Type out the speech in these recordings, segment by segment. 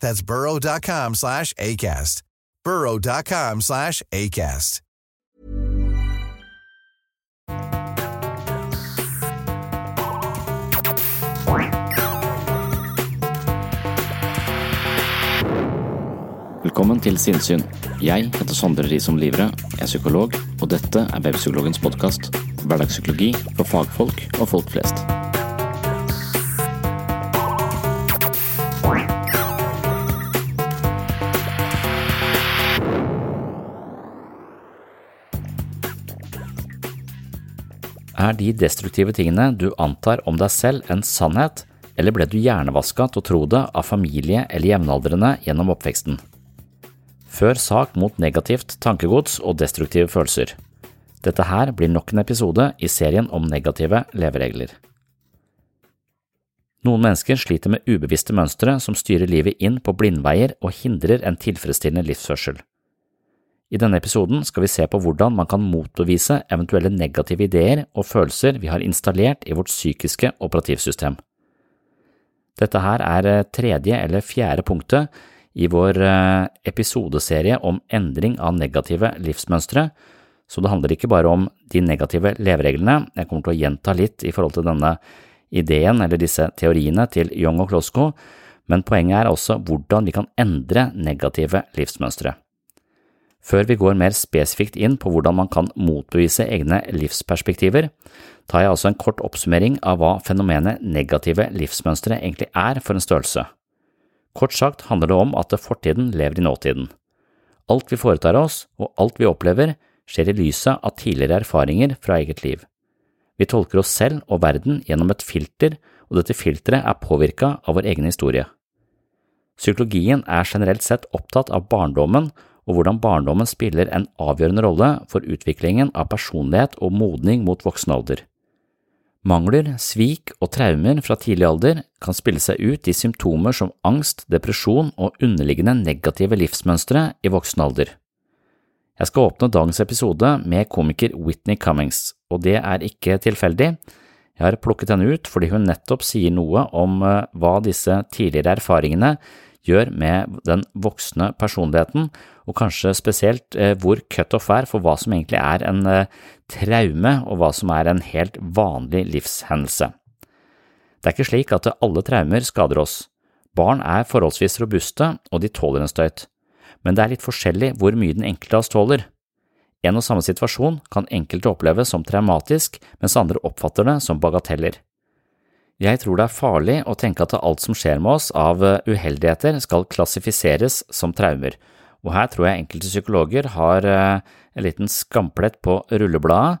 That's burrow.com slash ACAST. burrow.com slash ACAST. Velkommen til Sinnsyn. Jeg heter Sondre Risom Livre, jeg er psykolog, og dette er Webpsykologens podkast. Hverdagspsykologi for fagfolk og folk flest. Er de destruktive tingene du antar om deg selv en sannhet, eller ble du hjernevaska til å tro det av familie eller jevnaldrende gjennom oppveksten? Før sak mot negativt tankegods og destruktive følelser. Dette her blir nok en episode i serien om negative leveregler. Noen mennesker sliter med ubevisste mønstre som styrer livet inn på blindveier og hindrer en tilfredsstillende livsførsel. I denne episoden skal vi se på hvordan man kan motbevise eventuelle negative ideer og følelser vi har installert i vårt psykiske operativsystem. Dette her er tredje eller fjerde punktet i vår eh, episodeserie om endring av negative livsmønstre, så det handler ikke bare om de negative levereglene, jeg kommer til å gjenta litt i forhold til denne ideen eller disse teoriene til Young og Klosko, men poenget er også hvordan vi kan endre negative livsmønstre. Før vi går mer spesifikt inn på hvordan man kan motbevise egne livsperspektiver, tar jeg altså en kort oppsummering av hva fenomenet negative livsmønstre egentlig er for en størrelse. Kort sagt handler det om at fortiden lever i nåtiden. Alt vi foretar oss, og alt vi opplever, skjer i lyset av tidligere erfaringer fra eget liv. Vi tolker oss selv og verden gjennom et filter, og dette filteret er påvirka av vår egen historie. Psykologien er generelt sett opptatt av barndommen og hvordan barndommen spiller en avgjørende rolle for utviklingen av personlighet og modning mot voksen alder. Mangler, svik og traumer fra tidlig alder kan spille seg ut i symptomer som angst, depresjon og underliggende negative livsmønstre i voksen alder. Jeg skal åpne dagens episode med komiker Whitney Cummings, og det er ikke tilfeldig. Jeg har plukket henne ut fordi hun nettopp sier noe om eh, hva disse tidligere erfaringene gjør med den voksne personligheten, og kanskje spesielt eh, hvor cutoff er for hva som egentlig er en eh, traume, og hva som er en helt vanlig livshendelse. Det er ikke slik at alle traumer skader oss. Barn er forholdsvis robuste, og de tåler en støyt, men det er litt forskjellig hvor mye den enkelte av oss tåler. En og samme situasjon kan enkelte oppleve som traumatisk, mens andre oppfatter det som bagateller. Jeg tror det er farlig å tenke at alt som skjer med oss av uheldigheter skal klassifiseres som traumer, og her tror jeg enkelte psykologer har en liten skamplett på rullebladet,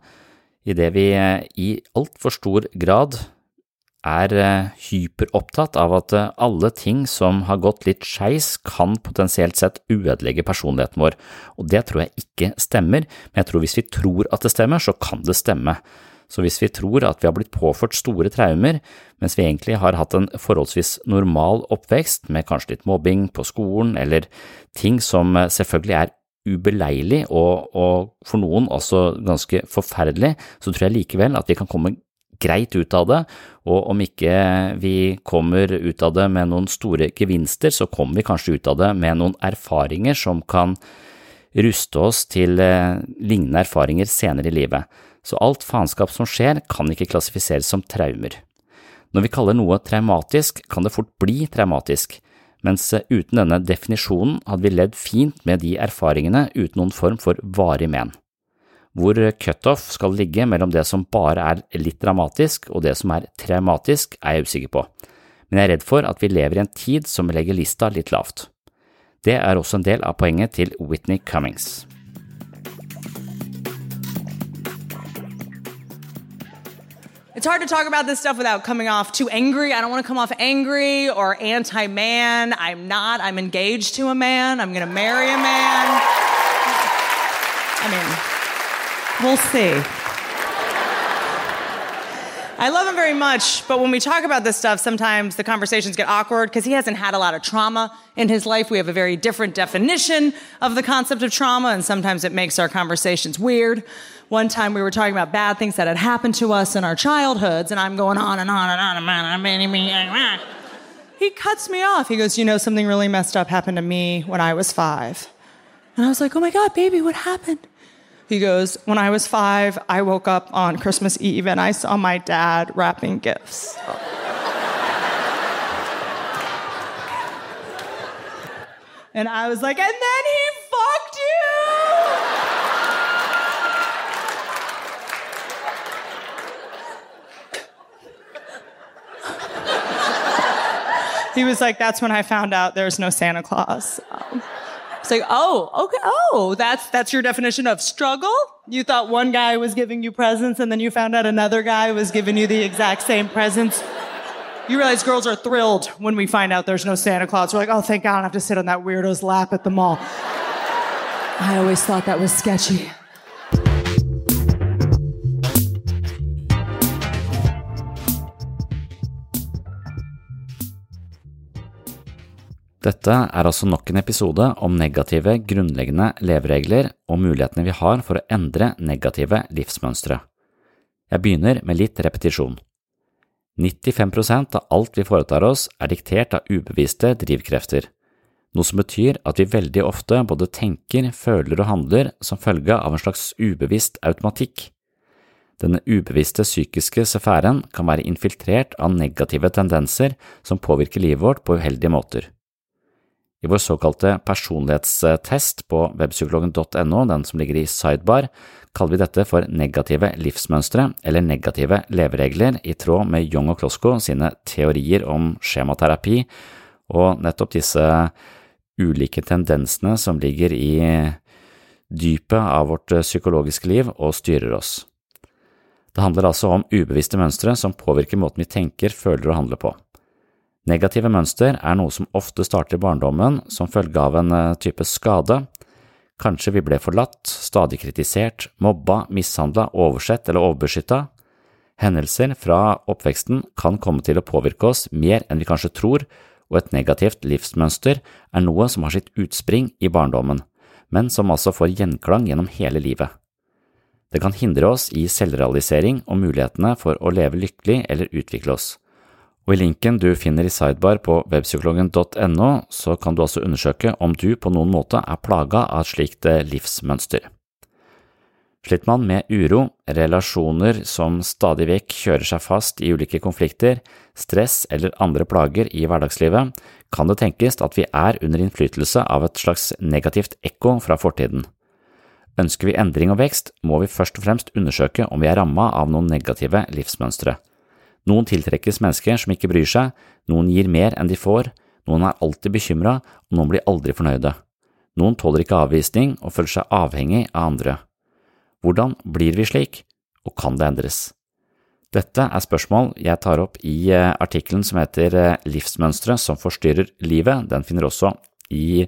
idet vi i altfor stor grad er hyperopptatt av at alle ting som har gått litt skeis, kan potensielt sett ødelegge personligheten vår, og det tror jeg ikke stemmer, men jeg tror hvis vi tror at det stemmer, så kan det stemme. Så hvis vi tror at vi har blitt påført store traumer, mens vi egentlig har hatt en forholdsvis normal oppvekst med kanskje litt mobbing på skolen eller ting som selvfølgelig er ubeleilig og, og for noen også ganske forferdelig, så tror jeg likevel at vi kan komme greit ut av det, og om ikke vi kommer ut av det med noen store gevinster, så kommer vi kanskje ut av det med noen erfaringer som kan ruste oss til eh, lignende erfaringer senere i livet. Så alt faenskap som skjer, kan ikke klassifiseres som traumer. Når vi kaller noe traumatisk, kan det fort bli traumatisk, mens eh, uten denne definisjonen hadde vi ledd fint med de erfaringene uten noen form for varig men. Hvor cutoff skal ligge mellom det som bare er litt dramatisk og det som er traumatisk, er jeg usikker på, men jeg er redd for at vi lever i en tid som legger lista litt lavt. Det er også en del av poenget til Whitney Cummings. It's hard to talk about this stuff without coming off too angry. I don't want to come off angry or anti man. I'm not. I'm engaged to a man. I'm going to marry a man. I mean, we'll see. I love him very much, but when we talk about this stuff, sometimes the conversations get awkward because he hasn't had a lot of trauma in his life. We have a very different definition of the concept of trauma, and sometimes it makes our conversations weird. One time we were talking about bad things that had happened to us in our childhoods, and I'm going on and on and on and on. And on. He cuts me off. He goes, You know, something really messed up happened to me when I was five. And I was like, Oh my God, baby, what happened? He goes, When I was five, I woke up on Christmas Eve and I saw my dad wrapping gifts. and I was like, And then he fucked you! He was like, That's when I found out there's no Santa Claus. Um, it's like, oh, okay, oh, that's that's your definition of struggle. You thought one guy was giving you presents, and then you found out another guy was giving you the exact same presents. You realize girls are thrilled when we find out there's no Santa Claus. We're like, oh, thank God, I don't have to sit on that weirdo's lap at the mall. I always thought that was sketchy. Dette er altså nok en episode om negative, grunnleggende leveregler og mulighetene vi har for å endre negative livsmønstre. Jeg begynner med litt repetisjon. 95% av alt vi foretar oss er diktert av ubevisste drivkrefter, noe som betyr at vi veldig ofte både tenker, føler og handler som følge av en slags ubevisst automatikk. Denne ubevisste psykiske sfæren kan være infiltrert av negative tendenser som påvirker livet vårt på uheldige måter. I vår såkalte personlighetstest på webpsykologen.no, den som ligger i sidebar, kaller vi dette for negative livsmønstre eller negative leveregler, i tråd med Young og Klosko sine teorier om skjematerapi og nettopp disse ulike tendensene som ligger i dypet av vårt psykologiske liv og styrer oss. Det handler altså om ubevisste mønstre som påvirker måten vi tenker, føler og handler på. Negative mønster er noe som ofte starter i barndommen som følge av en type skade. Kanskje vi ble forlatt, stadig kritisert, mobba, mishandla, oversett eller overbeskytta. Hendelser fra oppveksten kan komme til å påvirke oss mer enn vi kanskje tror, og et negativt livsmønster er noe som har sitt utspring i barndommen, men som altså får gjenklang gjennom hele livet. Det kan hindre oss i selvrealisering og mulighetene for å leve lykkelig eller utvikle oss og i linken du finner i sidebar på webpsykologen.no, så kan du altså undersøke om du på noen måte er plaga av et slikt eh, livsmønster. Sliter man med uro, relasjoner som stadig vekk kjører seg fast i ulike konflikter, stress eller andre plager i hverdagslivet, kan det tenkes at vi er under innflytelse av et slags negativt ekko fra fortiden. Ønsker vi endring og vekst, må vi først og fremst undersøke om vi er ramma av noen negative livsmønstre. Noen tiltrekkes mennesker som ikke bryr seg, noen gir mer enn de får, noen er alltid bekymra, og noen blir aldri fornøyde. Noen tåler ikke avvisning og føler seg avhengig av andre. Hvordan blir vi slik, og kan det endres? Dette er spørsmål jeg tar opp i eh, artikkelen som heter eh, Livsmønstre som forstyrrer livet. Den finner også i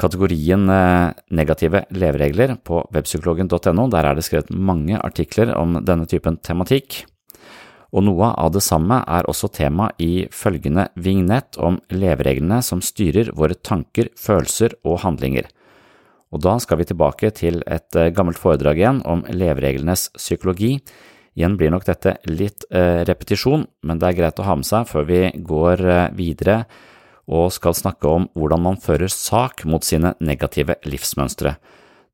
kategorien eh, negative leveregler på webpsykologen.no. Der er det skrevet mange artikler om denne typen tematikk og noe av det samme er også tema i følgende vignett om levereglene som styrer våre tanker, følelser og handlinger. Og da skal vi tilbake til et eh, gammelt foredrag igjen om levereglenes psykologi. Igjen blir nok dette litt eh, repetisjon, men det er greit å ha med seg før vi går eh, videre og skal snakke om hvordan man fører sak mot sine negative livsmønstre.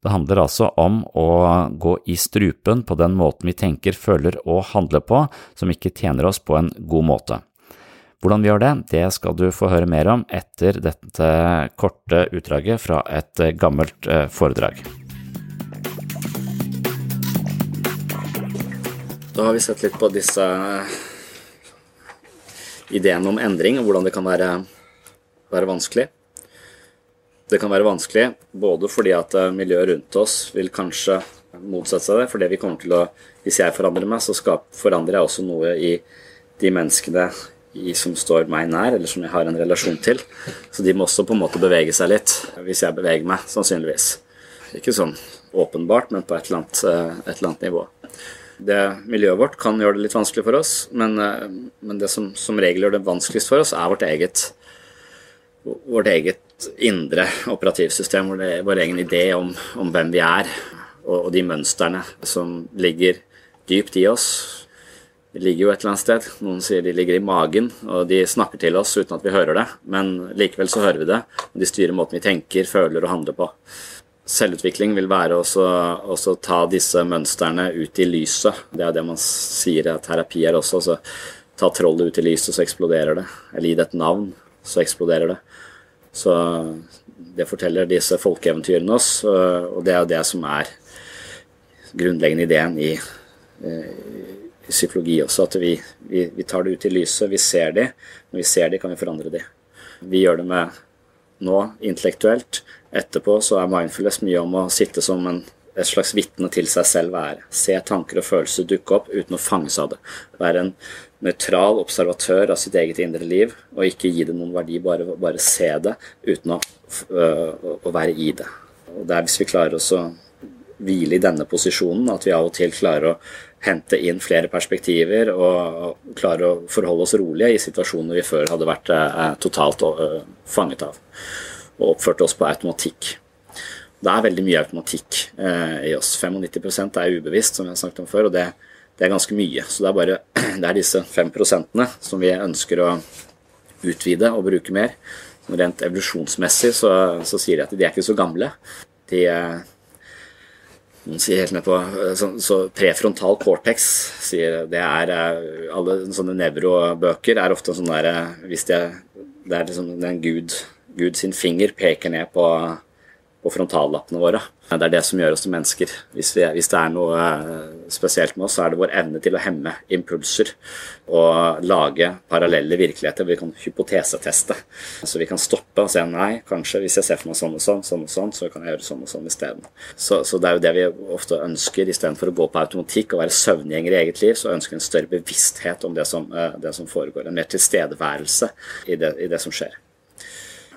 Det handler altså om å gå i strupen på den måten vi tenker, føler og handler på, som ikke tjener oss på en god måte. Hvordan vi gjør det, det skal du få høre mer om etter dette korte utdraget fra et gammelt eh, foredrag. Da har vi sett litt på disse eh, ideene om endring, og hvordan det kan være, være vanskelig. Det kan være vanskelig både fordi at eh, miljøet rundt oss vil kanskje motsette seg det. For det vi kommer til å, Hvis jeg forandrer meg, så forandrer jeg også noe i de menneskene i, som står meg nær, eller som jeg har en relasjon til. Så de må også på en måte bevege seg litt, hvis jeg beveger meg, sannsynligvis. Ikke sånn åpenbart, men på et eller annet, eh, et eller annet nivå. Det Miljøet vårt kan gjøre det litt vanskelig for oss, men, eh, men det som som regel gjør det vanskeligst for oss, er vårt eget, vårt eget indre operativsystem, hvor det er vår egen idé om, om hvem vi er, og, og de mønstrene som ligger dypt i oss, de ligger jo et eller annet sted. Noen sier de ligger i magen, og de snakker til oss uten at vi hører det. Men likevel så hører vi det, og de styrer måten vi tenker, føler og handler på. Selvutvikling vil være å ta disse mønstrene ut i lyset. Det er det man sier at terapi er også. Så ta trollet ut i lyset, så eksploderer det. Eller gi det et navn, så eksploderer det. Så det forteller disse folkeeventyrene oss, og det er jo det som er grunnleggende ideen i i psykologi også, at vi, vi, vi, tar det ut i lyset. Vi ser de. Når vi ser de, kan vi forandre de. Vi gjør det med nå, intellektuelt. Etterpå så er mindfulness mye om å sitte som en, et slags vitne til seg selv være. Se tanker og følelser dukke opp uten å fanges av det. Være en nøytral observatør av sitt eget indre liv, og ikke gi det noen verdi, bare, bare se det uten å, å, å, være i det. Og det er hvis vi klarer oss å hvile i denne posisjonen, at vi av og til klarer å hente inn flere perspektiver og klarer å forholde oss rolige i situasjoner vi før hadde vært eh, totalt eh, fanget av og oppførte oss på automatikk. Det er veldig mye automatikk eh, i oss. 95% er ubevisst, som vi har snakket om før, og det, det er ganske mye. Så det er bare det er disse 5% som vi ønsker å utvide og bruke mer. Rent evolusjonsmessig så, så sier de at de er ikke så gamle. De, noen sier helt med på eh, Så, så prefrontal cortex sier det er eh, Alle sånne nevrobøker er ofte sånn der eh, Hvis det, det er liksom den Gud, Gud sin finger peker ned på på frontallappene våre. Det er det som gjør oss til mennesker. Hvis, vi, hvis, det er noe eh, spesielt med oss, så er det vår evne til å hemme impulser og lage parallelle virkeligheter. Vi kan hypoteseteste. Så vi kan stoppe og si nei, kanskje hvis jeg ser for meg sånn og sånn, sånn og sånn, så kan jeg gjøre sånn og sånn isteden. Så, så det er jo det vi ofte ønsker. Istedenfor å gå på automatikk og være søvngjenger i eget liv, så ønsker vi en større bevissthet om det som, eh, det som foregår. En mer tilstedeværelse i det, i det som skjer.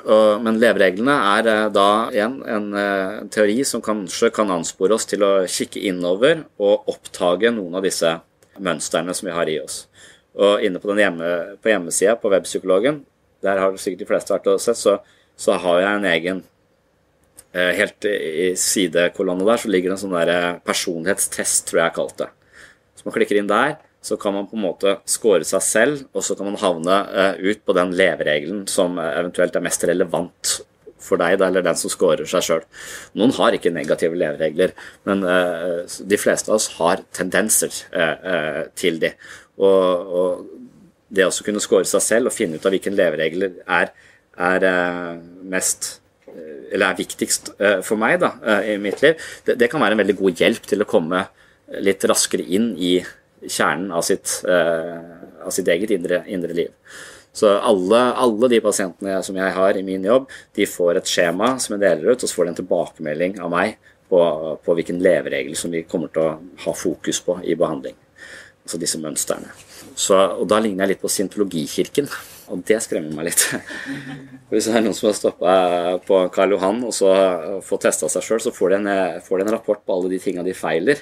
Men levereglene er eh, da igjen en, eh, en teori som kanskje kan anspore oss til å kikke innover og oppdage noen av disse mønstrene som vi har i oss. Og inne på, den hjemme, på hjemmesida på Webpsykologen, der har sikkert de fleste vært og sett, så, så har jeg en egen eh, Helt i sidekolonne der så ligger det en sånn der personlighetstest, tror jeg jeg har kalt det. Så man klikker inn der, så kan man på en måte score seg selv, og så kan man havne uh, ut på den leveregelen som uh, eventuelt er mest relevant for deg, eller den som scorer seg sjøl. Noen har ikke negative leveregler, men uh, de fleste av oss har tendenser til de. Og, det å kunne score seg selv og finne ut av hvilken leveregler er, er mest eller er viktigst for meg da, i mitt liv, det, det kan være en veldig god hjelp til å komme litt raskere inn i kjernen av sitt, eh, av sitt eget indre, indre, liv. Så alle, alle, de pasientene som jeg har i min jobb, de får et skjema som jeg deler ut, og så får de en tilbakemelding av meg på, på hvilken leveregel som vi kommer til å ha fokus på i behandling. Altså disse mønstrene. Så, og da ligner jeg litt på syntologikirken, og det skremmer meg litt. Hvis det er noen som har stoppa på Karl Johan og så får testa seg sjøl, så får de, en, får de en rapport på alle de tinga de feiler.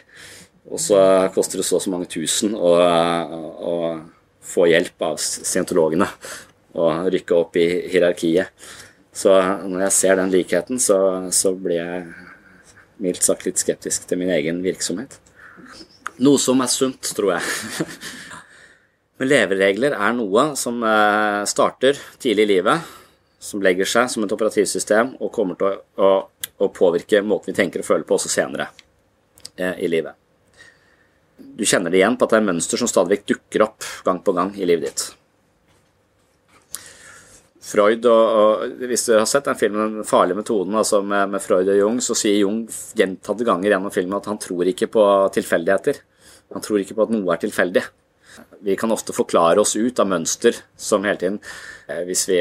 Og så koster det så og så mange tusen å, å få hjelp av scientologene og rykke opp i hierarkiet. Så når jeg ser den likheten, så, så blir jeg mildt sagt litt skeptisk til min egen virksomhet. Noe som er sunt, tror jeg. Men leveregler er noe som eh, starter tidlig i livet, som legger seg som et operativsystem og kommer til å, å, å påvirke måten vi tenker og føler på også senere eh, i livet. Du kjenner det igjen på at det er mønster som stadig vekk dukker opp gang på gang i livet ditt. Freud og, og, Hvis du har sett den filmen 'Den farlige metoden' altså med, med, Freud og Jung, så sier Jung gjentatte ganger gjennom filmen at han tror ikke på tilfeldigheter. Han tror ikke på at noe er tilfeldig. Vi kan ofte forklare oss ut av mønster som hele tiden eh, Hvis vi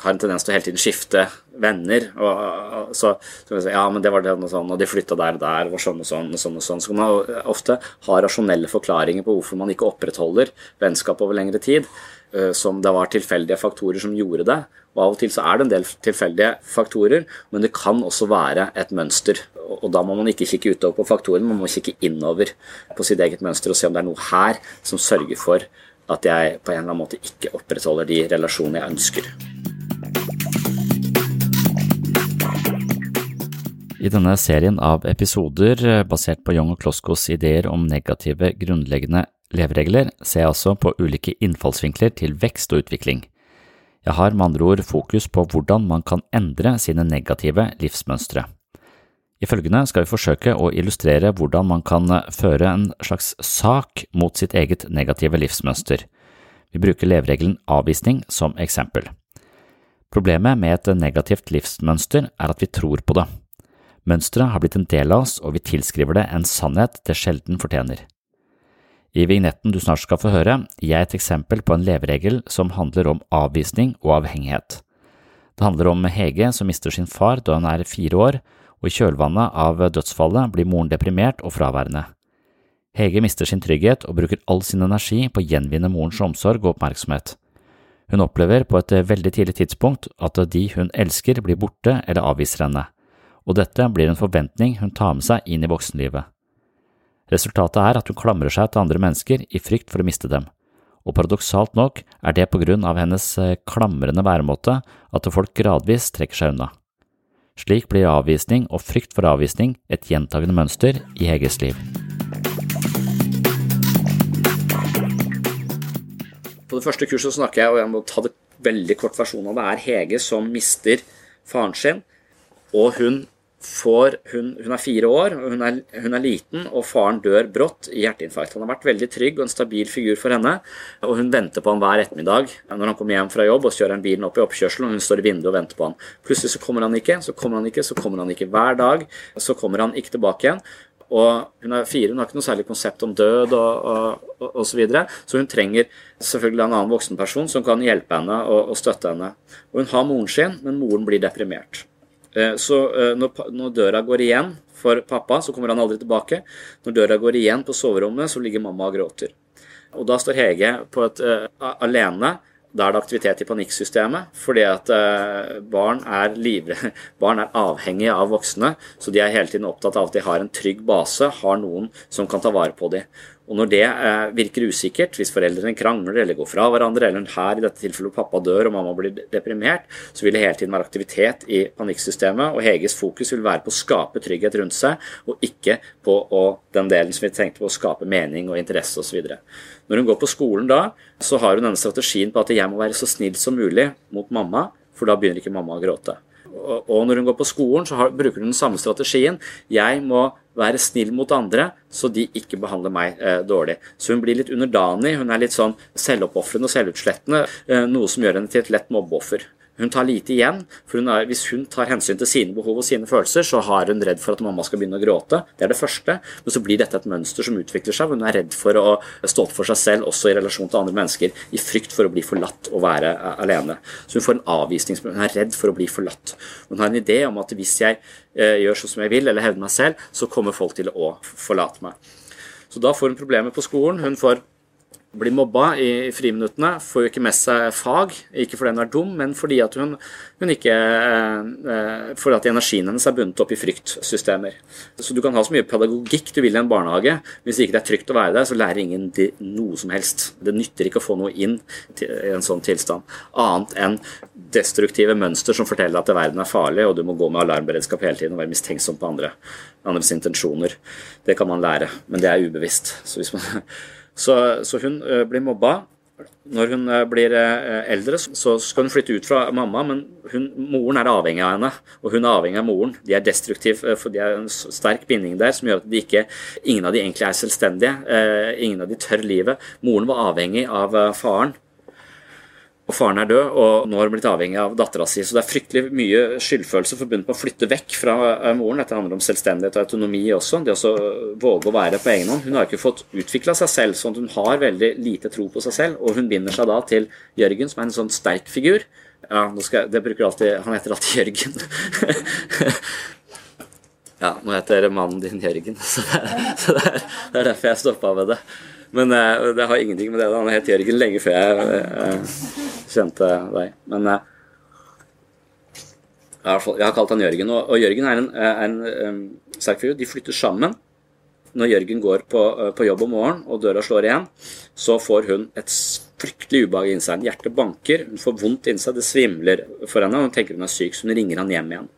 har en tendens til å hele tiden skifte venner. Og, og så, så si ja, men det var det og sånn, og de flytta der og der, var sånn og sånn og sånn. og sånn. Så kan man ofte ha rasjonelle forklaringer på hvorfor man ikke opprettholder vennskap over lengre tid. Eh, som det var tilfeldige faktorer som gjorde det. Og Av og til så er det en del tilfeldige faktorer, men det kan også være et mønster. Og Da må man ikke kikke utover på faktorene, man må kikke innover på sitt eget mønster og se om det er noe her som sørger for at jeg på en eller annen måte ikke opprettholder de relasjonene jeg ønsker. I denne serien av episoder eh, basert på Young og Kloskos ideer om negative grunnleggende leveregler ser jeg altså på ulike innfallsvinkler til vekst og utvikling. Jeg har med andre ord fokus på hvordan man kan endre sine negative livsmønstre. I følgende skal vi forsøke å illustrere hvordan man kan føre en slags sak mot sitt eget negative livsmønster. Vi bruker leveregelen avvisning som eksempel. Problemet med et negativt livsmønster er at vi tror på det. Mønsteret har blitt en del av oss, og vi tilskriver det en sannhet det sjelden fortjener. I vignetten du snart skal få høre, gir jeg et eksempel på en leveregel som handler om avvisning og avhengighet. Det handler om Hege som mister sin far da hun er fire år, og i kjølvannet av dødsfallet blir moren deprimert og fraværende. Hege mister sin trygghet og bruker all sin energi på å gjenvinne morens omsorg og oppmerksomhet. Hun opplever på et veldig tidlig tidspunkt at de hun elsker blir borte eller avviser henne, og dette blir en forventning hun tar med seg inn i voksenlivet. Resultatet er at hun klamrer seg til andre mennesker i frykt for å miste dem, og paradoksalt nok er det på grunn av hennes eh, klamrende væremåte at folk gradvis trekker seg unna. Slik blir avvisning og frykt for avvisning et gjentagende mønster i Heges liv. På det første kurset snakker jeg, og jeg må ta det veldig kort versjon av det, er Hege som mister faren sin, og hun får hun, hun, er fire år, hun er, hun er, liten, og faren dør brått i hjerteinfarkt. Han har vært veldig trygg og en stabil figur for henne, og hun venter på ham hver ettermiddag når han kommer hjem fra jobb, og kjører bilen opp i oppkjørselen, og hun står i vinduet og venter på ham. Plutselig så kommer han ikke, så kommer han ikke, så kommer han ikke. Hver dag så kommer han ikke tilbake igjen. Og hun er fire, hun har ikke noe særlig konsept om død og, og, så videre. Så hun trenger selvfølgelig en annen voksenperson som kan hjelpe henne og, og støtte henne. Og hun har moren sin, men moren blir deprimert. Eh, så eh, når døra går igjen for pappa, så kommer han aldri tilbake. Når døra går igjen på soverommet, så ligger mamma og gråter. Og da står Hege på et, uh, alene. Da er det aktivitet i panikksystemet, fordi at barn, er livre, barn er avhengige av voksne. Så de er hele tiden opptatt av at de har en trygg base, har noen som kan ta vare på dem. Og når det eh, virker usikkert, hvis foreldrene krangler eller går fra hverandre, eller her i dette tilfellet pappa dør og mamma blir deprimert, så vil det hele tiden være aktivitet i panikksystemet, og Heges fokus vil være på å skape trygghet rundt seg, og ikke på å, den delen som vi tenkte på å skape mening og interesse osv. Når hun går på skolen da, så har hun denne strategien på at jeg må være så snill som mulig mot mamma, for da begynner ikke mamma å gråte. Og når hun går på skolen, så bruker hun den samme strategien. Jeg må være snill mot andre, så de ikke behandler meg eh, dårlig. Så hun blir litt underdanig, hun er litt sånn selvoppofrende og selvutslettende, eh, noe som gjør henne til et lett mobbeoffer. Hun tar lite igjen, for hun er, hvis hun tar hensyn til sine behov og sine følelser, så har hun redd for at mamma skal begynne å gråte. Det er det første. Men så blir dette et mønster som utvikler seg. Hun er redd for å stå opp for seg selv, også i relasjon til andre mennesker, i frykt for å bli forlatt og være eh, alene. Så hun får en avvisning. Hun er redd for å bli forlatt. Hun har en idé om at hvis jeg eh, gjør sånn som jeg vil, eller hevder meg selv, så kommer folk til å forlate meg. Så da får hun problemer på skolen. Hun får blir mobba i friminuttene, får jo ikke med seg fag. Ikke fordi hun er dum, men fordi at hun, hun ikke eh, Fordi at energien hennes er bundet opp i fryktsystemer. Så du kan ha så mye pedagogikk du vil i en barnehage. Hvis ikke det er trygt å være der, så lærer ingen noe som helst. Det nytter ikke å få noe inn i en sånn tilstand. Annet enn destruktive mønster som forteller at verden er farlig, og du må gå med alarmberedskap hele tiden og være mistenksom på andre, andres intensjoner. Det kan man lære, men det er ubevisst. Så hvis man så, så hun eh, blir mobba. Når hun eh, blir eh, eldre, så skal hun flytte ut fra mamma, men hun, moren er avhengig av henne, og hun er avhengig av moren. De er destruktive, for de har en sterk binding der som gjør at de ikke, ingen av de egentlig er selvstendige. Ingen av de tør livet. Moren var avhengig av faren og faren er død, og nå har hun blitt avhengig av dattera si. Så det er fryktelig mye skyldfølelse forbundet med å flytte vekk fra eh, moren. Dette handler om selvstendighet og autonomi også. Det å våge å være på egen hånd. Hun har ikke fått utvikla seg selv, sånn at hun har veldig lite tro på seg selv. Og hun binder seg da til Jørgen, som er en sånn sterk figur. Ja, jeg, det bruker alltid, Han heter alltid Jørgen. ja, nå heter mannen din Jørgen, så det er, så det er, det er derfor jeg stoppa med det. Men uh, det har ingenting med det. Han het Jørgen lenge før jeg uh, kjente deg. Men uh, jeg har kalt han Jørgen, og, Jørgen er en, er en um, sterk fyr. De flytter sammen. Når Jørgen går på, på, jobb om morgenen og døra slår igjen, så får hun et fryktelig ubehag inni seg. Hjertet banker, hun får vondt inni seg, det svimler for henne. Hun tenker hun er syk, så hun ringer han hjem igjen.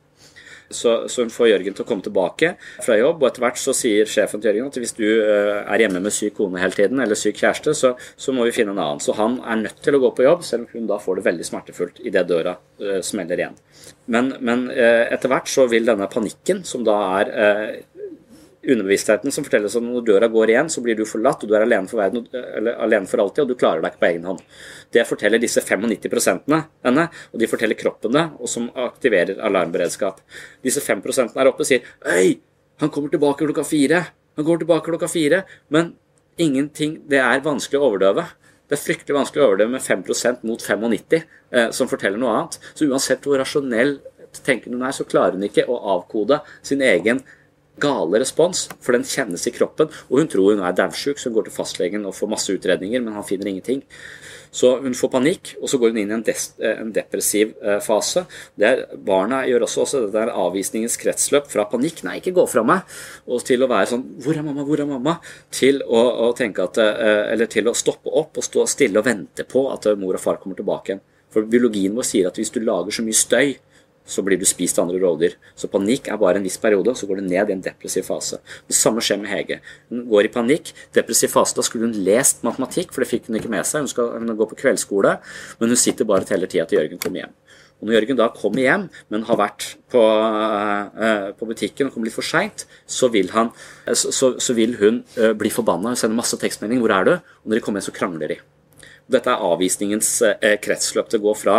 Så, så, hun får Jørgen til å komme tilbake fra jobb, og etter hvert så sier sjefen til Jørgen at hvis du eh, er hjemme med syk kone hele tiden, eller syk kjæreste, så, så, må vi finne en annen. Så han er nødt til å gå på jobb, selv om hun da får det veldig smertefullt idet døra uh, smeller igjen. Men, men uh, etter hvert så vil denne panikken, som da er underbevisstheten som forteller oss at når døra går igjen, så blir du forlatt, og du er alene for, verden, alene for alltid, og du klarer deg ikke på egen hånd. Det forteller disse 95% henne, og de forteller kroppen det, og som aktiverer alarmberedskap. Disse 5% er oppe og sier Øy, han kommer tilbake klokka fire. Han går tilbake klokka fire. Men ingenting Det er vanskelig å overdøve. Det er fryktelig vanskelig å overdøve med 5% mot 95, eh, som forteller noe annet. Så uansett hvor rasjonell tenker hun er, så klarer hun ikke å avkode sin egen gale respons, for den kjennes i kroppen. Og hun tror hun er daudsjuk, så hun går til fastlegen og får masse utredninger, men han finner ingenting. Så hun får panikk, og så går hun inn i en, eh, en depressiv eh, fase. Der barna gjør også, også dette er avvisningens kretsløp fra panikk, nei, ikke gå fra meg, og til å være sånn Hvor er mamma, hvor er mamma? Til å, å tenke at eh, Eller til å stoppe opp og stå stille og vente på at mor og far kommer tilbake igjen. For biologien vår sier at hvis du lager så mye støy så blir du spist av andre rovdyr. Så panikk er bare en viss periode, og så går det ned i en depressiv fase. Det samme skjer med Hege. Hun går i panikk. Depressiv fase, da skulle hun lest matematikk, for det fikk hun ikke med seg. Hun skal hun gå på kveldsskole, men hun sitter bare og teller tida til Jørgen kommer hjem. Og når Jørgen da kommer hjem, men har vært på, uh, på butikken og kommer litt for seint, så, så, så, vil hun uh, bli forbanna og sende masse tekstmelding. 'Hvor er du?' Og når de kommer hjem, så krangler de. Dette er avvisningens uh, kretsløp. Det går fra,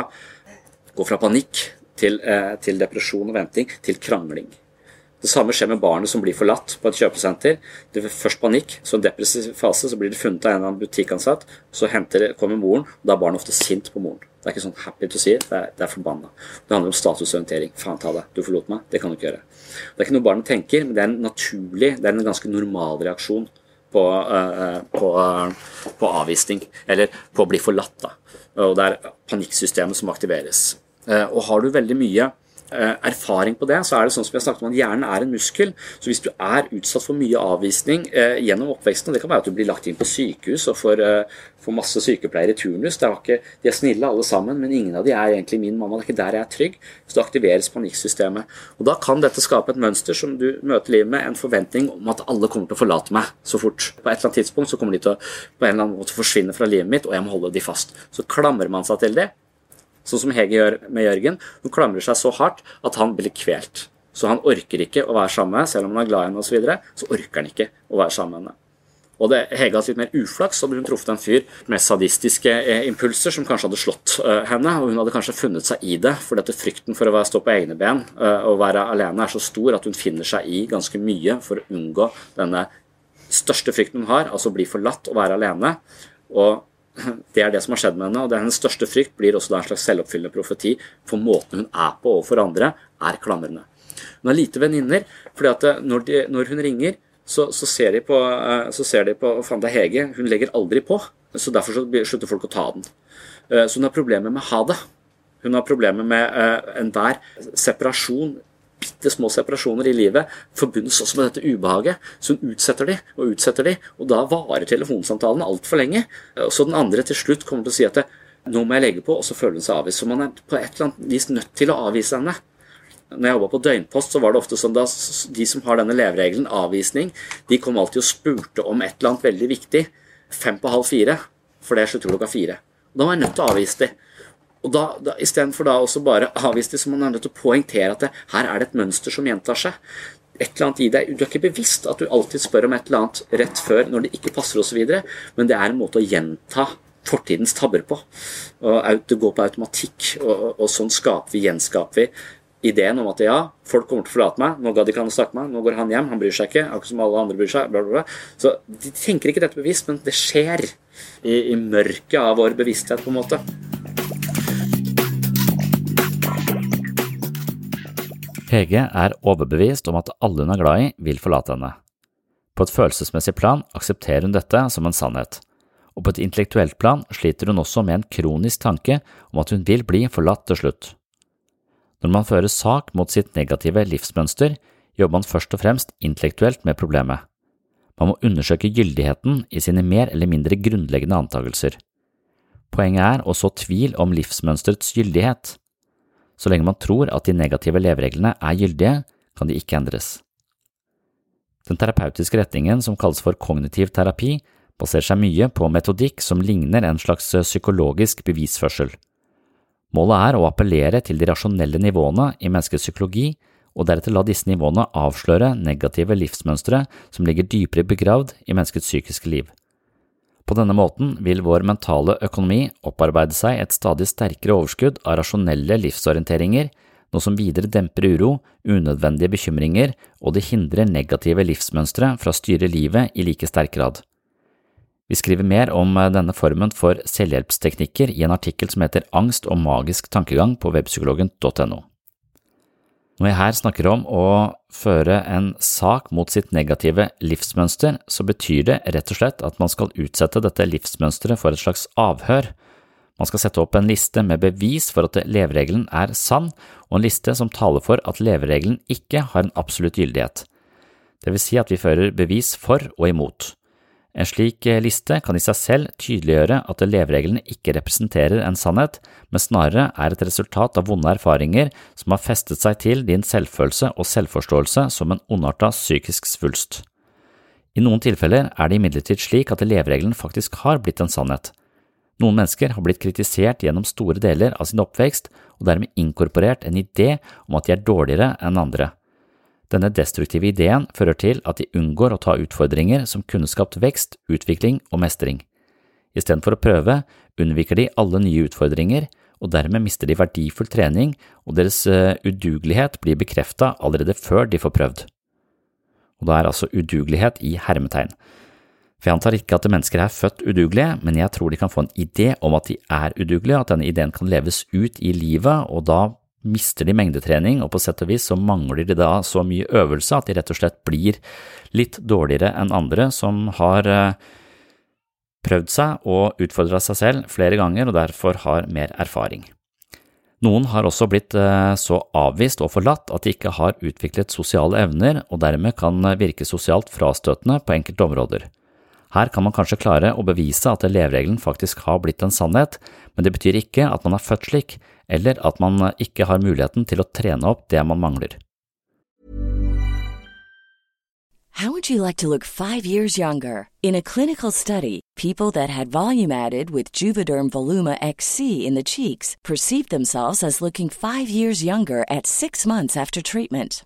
går fra panikk til, eh, til depresjon og venting, til krangling. Det samme skjer med barnet som blir forlatt på et kjøpesenter. Det er først panikk, så en depressiv fase, så blir det funnet av en eller annen butikkansatt. Så henter, kommer moren, og da er barnet ofte sint på moren. Det er ikke sånn happy to see, det er, det er forbanna. Det handler om statusorientering. Faen ta det, du forlot meg. Det kan du ikke gjøre. Det er ikke noe barnet tenker, men det er en naturlig, det er en ganske normal reaksjon på, uh, på, uh, på avvisning. Eller på å bli forlatt, da. Og det er panikksystemet som aktiveres. Eh, og har du veldig mye eh, erfaring på det, så er det sånn som har snakket om at hjernen er en muskel. Så hvis du er utsatt for mye avvisning eh, gjennom oppveksten, og det kan være at du blir lagt inn på sykehus og får, får masse sykepleiere i turnus ikke, De er snille alle sammen, men ingen av de er egentlig min mamma. Det er ikke der jeg er trygg. Så da aktiveres panikksystemet. Og da kan dette skape et mønster som du møter livet med, en forventning om at alle kommer til å forlate meg så fort. På et eller annet tidspunkt så kommer de til å på en eller annen måte forsvinne fra livet mitt, og jeg må holde de fast. Så klamrer man seg til det sånn som Hege gjør med Jørgen. Hun klamrer seg så hardt at han blir kvelt. Så han orker ikke å være sammen med selv om han er glad i henne osv. Så, videre, så orker han ikke å være sammen med henne. Og det, Hege hadde litt mer uflaks, så hadde hun truffet en fyr med sadistiske eh, impulser som kanskje hadde slått uh, henne, og hun hadde kanskje funnet seg i det, fordi at frykten for å stå på egne ben uh, og være alene er så stor at hun finner seg i ganske mye for å unngå denne største frykten hun har, altså bli forlatt og være alene. Og det er det som har skjedd med henne, og det hennes største frykt blir også da en slags selvoppfyllende profeti, for måten hun er på overfor andre, er klamrende. Hun har lite venninner, fordi at eh, når, de, når hun ringer, så, så, ser de på, eh, så ser de på Faen, det er Hege. Hun legger aldri på. så derfor så slutter folk å ta den. Eh, så hun har problemer med ha det. Hun har problemer med enhver separasjon bitte små separasjoner i livet forbundes også med dette ubehaget. Så hun utsetter de og utsetter de, og da varer telefonsamtalen altfor lenge. Så den andre til slutt kommer til å si at det, nå må jeg legge på, og så føler hun seg avvist. Så man er på et eller annet vis nødt til å avvise henne. Når jeg jobba på døgnpost, så var det ofte sånn at de som har denne leveregelen, avvisning, de kom alltid og spurte om et eller annet veldig viktig fem på halv fire, for det slutter klokka fire. Da var jeg nødt til å avvise dem. Og da, da Istedenfor da også bare avvise det, så man nødt til å poengtere at det, her er det et mønster som gjentar seg. Et eller annet i deg, Du er ikke bevisst at du alltid spør om et eller annet rett før når det ikke passer osv., men det er en måte å gjenta fortidens tabber på. Og Det går på automatikk, og, og, og sånn skaper vi, gjenskaper vi ideen om at ja, folk kommer til å forlate meg, nå gadd ikke han å snakke med meg, nå går han hjem, han bryr seg ikke, akkurat som alle andre bryr seg, bla, bla, bla. Så de tenker ikke dette bevisst, men det skjer i, i mørket av vår bevissthet, på en måte. Hege er overbevist om at alle hun er glad i, vil forlate henne. På et følelsesmessig plan aksepterer hun dette som en sannhet, og på et intellektuelt plan sliter hun også med en kronisk tanke om at hun vil bli forlatt til slutt. Når man fører sak mot sitt negative livsmønster, jobber man først og fremst intellektuelt med problemet. Man må undersøke gyldigheten i sine mer eller mindre grunnleggende antakelser. Poenget er å så tvil om livsmønsterets gyldighet. Så lenge man tror at de negative levereglene er gyldige, kan de ikke endres. Den terapeutiske retningen som kalles for kognitiv terapi, baserer seg mye på metodikk som ligner en slags psykologisk bevisførsel. Målet er å appellere til de rasjonelle nivåene i menneskets psykologi, og deretter la disse nivåene avsløre negative livsmønstre som ligger dypere begravd i menneskets psykiske liv. På denne måten vil vår mentale økonomi opparbeide seg et stadig sterkere overskudd av rasjonelle livsorienteringer, noe som videre demper uro, unødvendige bekymringer og det hindrer negative livsmønstre fra å styre livet i like sterk grad. Vi skriver mer om denne formen for selvhjelpsteknikker i en artikkel som heter Angst og magisk tankegang på webpsykologen.no. Når jeg her snakker om å føre en sak mot sitt negative livsmønster, så betyr det rett og slett at man skal utsette dette livsmønsteret for et slags avhør. Man skal sette opp en liste med bevis for at leveregelen er sann, og en liste som taler for at leveregelen ikke har en absolutt gyldighet. Det vil si at vi fører bevis for og imot. En slik eh, liste kan i seg selv tydeliggjøre at levereglene ikke representerer en sannhet, men snarere er et resultat av vonde erfaringer som har festet seg til din selvfølelse og selvforståelse som en ondarta psykisk svulst. I noen tilfeller er det imidlertid slik at leveregelen faktisk har blitt en sannhet. Noen mennesker har blitt kritisert gjennom store deler av sin oppvekst og dermed inkorporert en idé om at de er dårligere enn andre. Denne destruktive ideen fører til at de unngår å ta utfordringer som kunne skapt vekst, utvikling og mestring. Istedenfor å prøve, unnviker de alle nye utfordringer, og dermed mister de verdifull trening, og deres eh, udugelighet blir bekrefta allerede før de får prøvd. Og da er altså udugelighet i hermetegn. For jeg antar ikke at mennesker er født udugelige, men jeg tror de kan få en idé om at de er udugelige, at denne ideen kan leves ut i livet, og da mister de mengdetrening, og på sett og vis så mangler de da så mye øvelse at de rett og slett blir litt dårligere enn andre som har eh, prøvd seg og utfordra seg selv flere ganger og derfor har mer erfaring. Noen har også blitt eh, så avvist og forlatt at de ikke har utviklet sosiale evner og dermed kan virke sosialt frastøtende på enkelte områder. Her kan man kanskje klare å bevise at leveregelen faktisk har blitt en sannhet, men det betyr ikke at man er født slik, eller at man ikke har muligheten til å trene opp det man mangler. How would you like to look five years younger? In a clinical study, people that had volume added with Juvederm Voluma XC in the cheeks perceived themselves as looking five years younger at six months after treatment.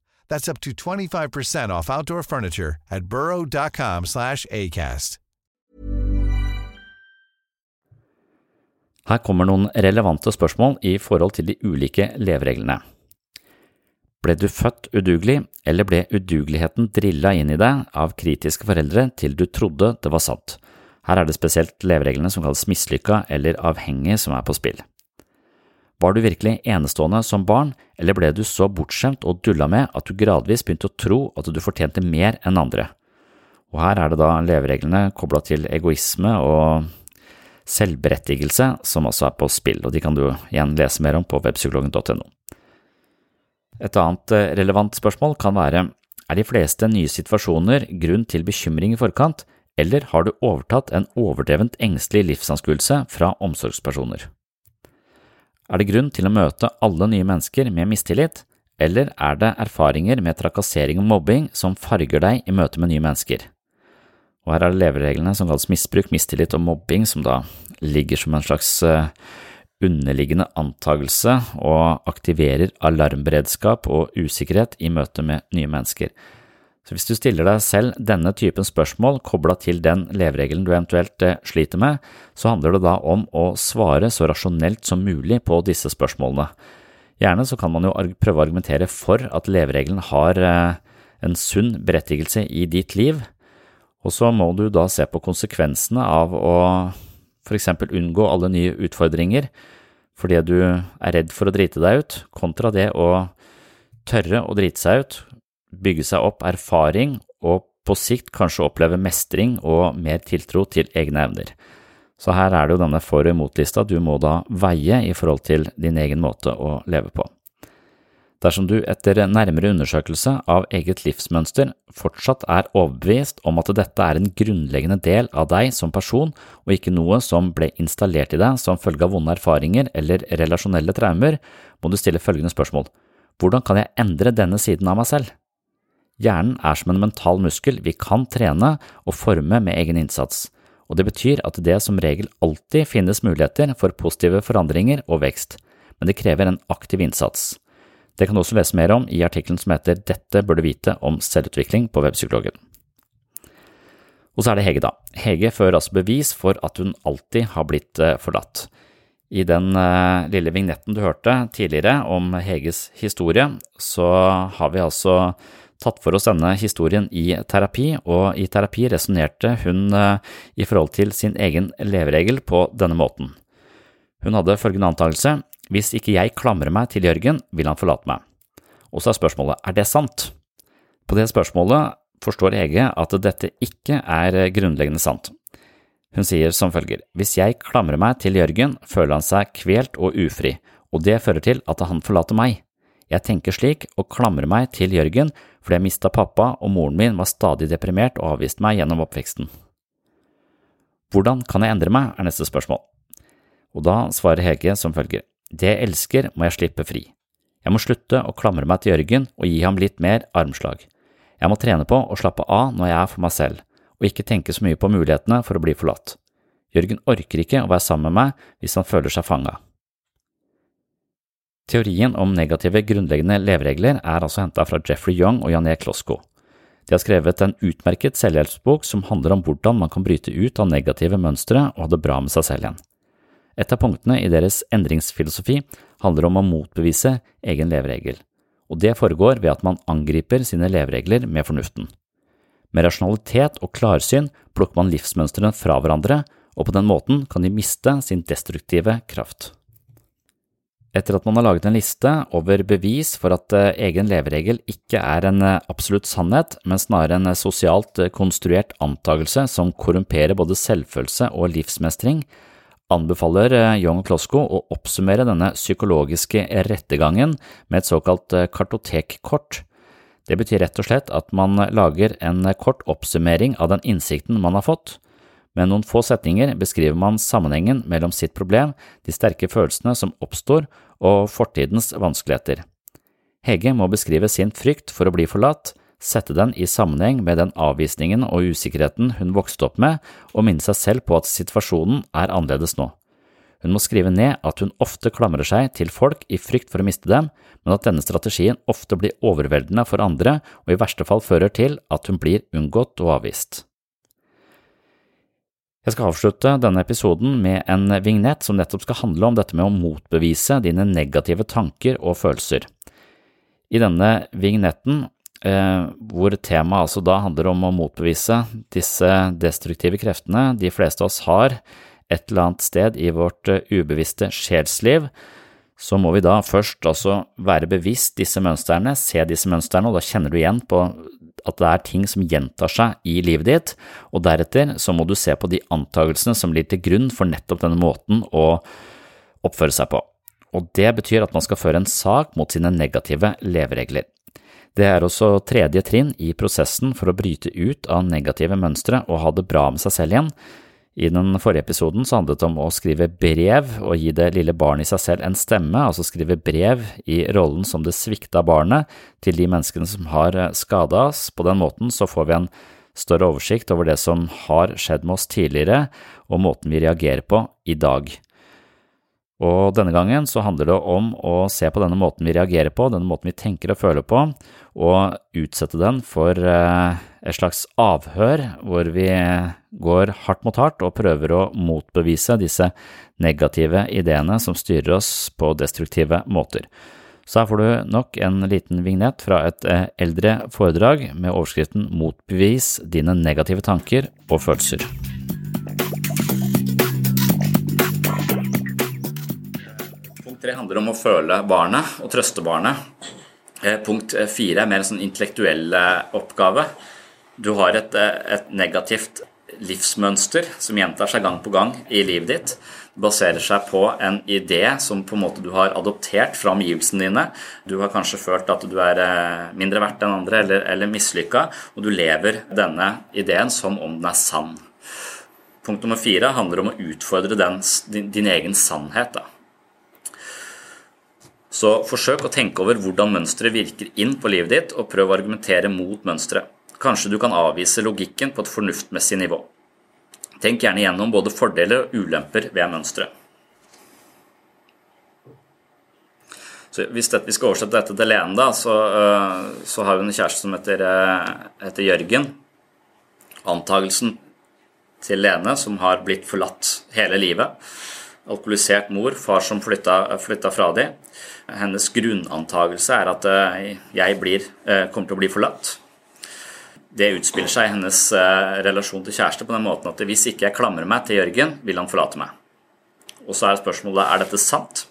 That's up to 25% off outdoor furniture at burrow.com slash ACAST. Her kommer noen relevante spørsmål i forhold til de ulike levereglene. Ble du født udugelig, eller ble udugeligheten drilla inn i deg av kritiske foreldre til du trodde det var sant? Her er det spesielt levereglene som kalles mislykka eller avhengig som er på spill. Var du virkelig enestående som barn, eller ble du så bortskjemt og dulla med at du gradvis begynte å tro at du fortjente mer enn andre? Og her er det da levereglene kobla til egoisme og selvberettigelse som også er på spill, og de kan du igjen lese mer om på webpsykologen.no. Et annet eh, relevant spørsmål kan være er de fleste nye situasjoner grunn til bekymring i forkant, eller har du overtatt en overdrevent engstelig livsanskuelse fra omsorgspersoner? Er det grunn til å møte alle nye mennesker med mistillit, eller er det erfaringer med trakassering og mobbing som farger deg i møte med nye mennesker? Og her er det levereglene som kalles misbruk, mistillit og mobbing, som da ligger som en slags eh, underliggende antagelse og aktiverer alarmberedskap og usikkerhet i møte med nye mennesker. Så hvis du stiller deg selv denne typen spørsmål kobla til den leveregelen du eventuelt eh, sliter med, så handler det da om å svare så rasjonelt som mulig på disse spørsmålene. Gjerne så kan man jo prøve å argumentere for at leveregelen har eh, en sunn berettigelse i ditt liv, og så må du da se på konsekvensene av å for eksempel unngå alle nye utfordringer fordi du er redd for å drite deg ut, kontra det å tørre å drite seg ut, bygge seg opp erfaring og på sikt kanskje oppleve mestring og mer tiltro til egne evner. Så her er det jo denne for- og imot-lista du må da veie i forhold til din egen måte å leve på. Dersom du etter nærmere undersøkelse av eget livsmønster fortsatt er overbevist om at dette er en grunnleggende del av deg som person og ikke noe som ble installert i deg som følge av vonde erfaringer eller relasjonelle traumer, må du stille følgende spørsmål Hvordan kan jeg endre denne siden av meg selv? Hjernen er som en mental muskel vi kan trene og forme med egen innsats, og det betyr at det som regel alltid finnes muligheter for positive forandringer og vekst, men det krever en aktiv innsats. Det kan du også lese mer om i artikkelen som heter Dette bør du vite om selvutvikling på Webpsykologen. Og så er det Hege, da. Hege fører altså bevis for at hun alltid har blitt eh, forlatt. I den uh, lille vignetten du hørte tidligere om Heges historie, så har vi altså tatt for oss denne historien i terapi, og i terapi resonnerte hun uh, i forhold til sin egen leveregel på denne måten. Hun hadde følgende antakelse, hvis ikke jeg klamrer meg til Jørgen, vil han forlate meg. Og så er spørsmålet, er det sant? På det spørsmålet forstår Hege at dette ikke er grunnleggende sant. Hun sier som følger, hvis jeg klamrer meg til Jørgen, føler han seg kvelt og ufri, og det fører til at han forlater meg. Jeg tenker slik og klamrer meg til Jørgen fordi jeg mista pappa og moren min var stadig deprimert og avviste meg gjennom oppveksten. Hvordan kan jeg endre meg, er neste spørsmål. Og da svarer Hege som følger, det jeg elsker må jeg slippe fri. Jeg må slutte å klamre meg til Jørgen og gi ham litt mer armslag. Jeg må trene på å slappe av når jeg er for meg selv, og ikke tenke så mye på mulighetene for å bli forlatt. Jørgen orker ikke å være sammen med meg hvis han føler seg fanga. Teorien om negative grunnleggende leveregler er altså henta fra Jeffrey Young og Jané Klosko. De har skrevet en utmerket selvhjelpsbok som handler om hvordan man kan bryte ut av negative mønstre og ha det bra med seg selv igjen. Et av punktene i deres endringsfilosofi handler om å motbevise egen leveregel, og det foregår ved at man angriper sine leveregler med fornuften. Med rasjonalitet og klarsyn plukker man livsmønstrene fra hverandre, og på den måten kan de miste sin destruktive kraft. Etter at man har laget en liste over bevis for at eh, egen leveregel ikke er en eh, absolutt sannhet, men snarere en eh, sosialt konstruert antakelse som korrumperer både selvfølelse og livsmestring, anbefaler Young Klosko å oppsummere denne psykologiske rettegangen med et såkalt kartotekkort. Det betyr rett og slett at man lager en kort oppsummering av den innsikten man har fått. Med noen få setninger beskriver man sammenhengen mellom sitt problem, de sterke følelsene som oppstår, og fortidens vanskeligheter. Hege må beskrive sin frykt for å bli forlatt, sette den i sammenheng med den avvisningen og usikkerheten hun vokste opp med, og minne seg selv på at situasjonen er annerledes nå. Hun må skrive ned at hun ofte klamrer seg til folk i frykt for å miste dem, men at denne strategien ofte blir overveldende for andre og i verste fall fører til at hun blir unngått og avvist. Jeg skal avslutte denne episoden med en vignett som nettopp skal handle om dette med å motbevise dine negative tanker og følelser. I denne vignetten, eh, hvor temaet altså da handler om å motbevise disse destruktive kreftene de fleste av oss har et eller annet sted i vårt eh, ubevisste sjelsliv, så må vi da først altså være bevisst disse mønstrene, se disse mønstrene, og da kjenner du igjen på at det er ting som gjentar seg i livet ditt, og deretter så må du se på de antagelsene som ligger til grunn for nettopp denne måten å oppføre seg på. Og det betyr at man skal føre en sak mot sine negative leveregler. Det er også tredje trinn i prosessen for å bryte ut av negative mønstre og ha det bra med seg selv igjen, i den forrige episoden så handlet det om å skrive brev og gi det lille barnet i seg selv en stemme, altså skrive brev i rollen som det svikta barnet til de menneskene som har eh, skada oss. På den måten så får vi en større oversikt over det som har skjedd med oss tidligere, og måten vi reagerer på i dag. Og denne gangen så handler det om å se på denne måten vi reagerer på, denne måten vi tenker og føler på, og utsette den for eh, et slags avhør hvor vi går hardt mot hardt og prøver å motbevise disse negative ideene som styrer oss på destruktive måter. Så her får du nok en liten vignett fra et eh, eldre foredrag med overskriften Motbevis dine negative tanker og følelser. Tre handler om å føle barnet og trøste barnet. Eh, punkt eh, fire er mer en sånn intellektuell eh, oppgave. Du har et, et, negativt livsmønster som gjentar seg gang på gang i livet ditt. Det baserer seg på en idé som på en måte du har adoptert fra omgivelsene dine. Du har kanskje følt at du er mindre verdt enn andre eller, eller mislykka, og du lever denne ideen som om den er sann. Punkt nummer fire handler om å utfordre den, din, din egen sannhet. da. Så forsøk å tenke over hvordan mønsteret virker inn på livet ditt, og prøv å argumentere mot mønsteret. Kanskje du kan avvise logikken på et fornuftmessig nivå. Tenk gjerne gjennom både fordeler og ulemper ved mønsteret. Så hvis dette, vi skal oversette dette til Lene, da, så, øh, så, har hun en kjæreste som heter, øh, heter Jørgen. Antagelsen til Lene, som har blitt forlatt hele livet. Alkoholisert mor, far som flytta, flytta fra dem hennes grunnantagelse er at eh, jeg blir, eh, kommer til å bli forlatt. Det utspiller seg i hennes eh, relasjon til kjæreste på den måten at hvis ikke jeg klamrer meg til Jørgen, vil han forlate meg. Og så er spørsmålet er dette sant.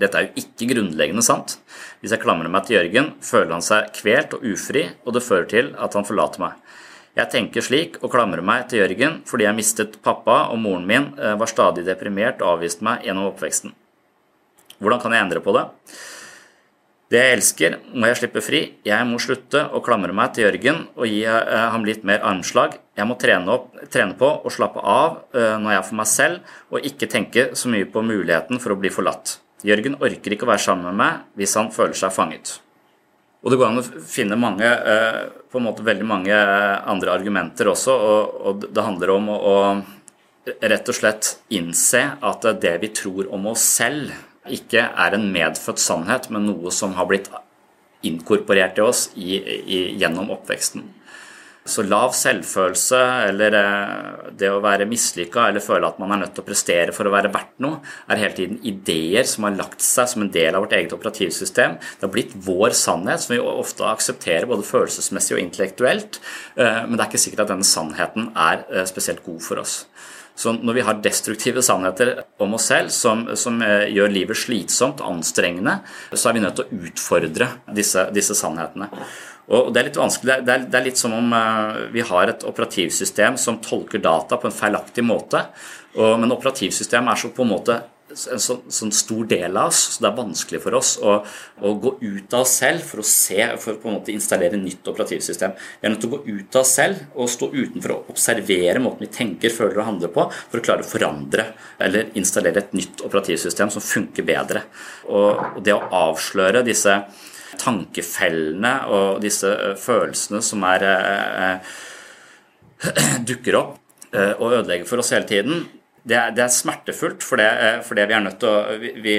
Dette er jo ikke grunnleggende sant. Hvis jeg klamrer meg til Jørgen, føler han seg kvelt og ufri, og det fører til at han forlater meg. Jeg tenker slik og klamrer meg til Jørgen fordi jeg mistet pappa, og moren min var stadig deprimert og avviste meg gjennom oppveksten. Hvordan kan jeg endre på det? Det jeg elsker, må jeg slippe fri. Jeg må slutte å klamre meg til Jørgen og gi uh, ham litt mer armslag. Jeg må trene, opp, trene på å slappe av uh, når jeg er for meg selv, og ikke tenke så mye på muligheten for å bli forlatt. Jørgen orker ikke å være sammen med meg hvis han føler seg fanget. Og det går an å finne mange, på en måte veldig mange andre argumenter også, og, og det handler om å, å rett og slett innse at det vi tror om oss selv, ikke er en medfødt sannhet, men noe som har blitt inkorporert i oss i, i, gjennom oppveksten. Så lav selvfølelse eller eh, det å være mislykka eller føle at man er nødt til å prestere for å være verdt noe, er hele tiden ideer som har lagt seg som en del av vårt eget operativsystem. Det har blitt vår sannhet, som vi ofte aksepterer både følelsesmessig og intellektuelt. Eh, men det er ikke sikkert at denne sannheten er eh, spesielt god for oss. Så når vi har destruktive sannheter om oss selv som, som gjør livet slitsomt, anstrengende, så er vi nødt til å utfordre disse, disse sannhetene. Og Det er litt vanskelig. Det er, det er litt som om uh, vi har et operativsystem som tolker data på en feilaktig måte. Og, men operativsystemet er så på en måte en sånn, sånn, stor del av oss, så det er vanskelig for oss å, å, gå ut av oss selv for å se, for å på en måte installere nytt operativsystem. Vi er nødt til å gå ut av oss selv og stå utenfor og observere måten vi tenker, føler og handler på, for å klare å forandre eller installere et nytt operativsystem som funker bedre. Og, og det å avsløre disse tankefellene og disse eh, følelsene som er, eh, eh, dukker opp og ødelegger for oss hele tiden, det er, det er, smertefullt, for, det, for det vi, er å, vi,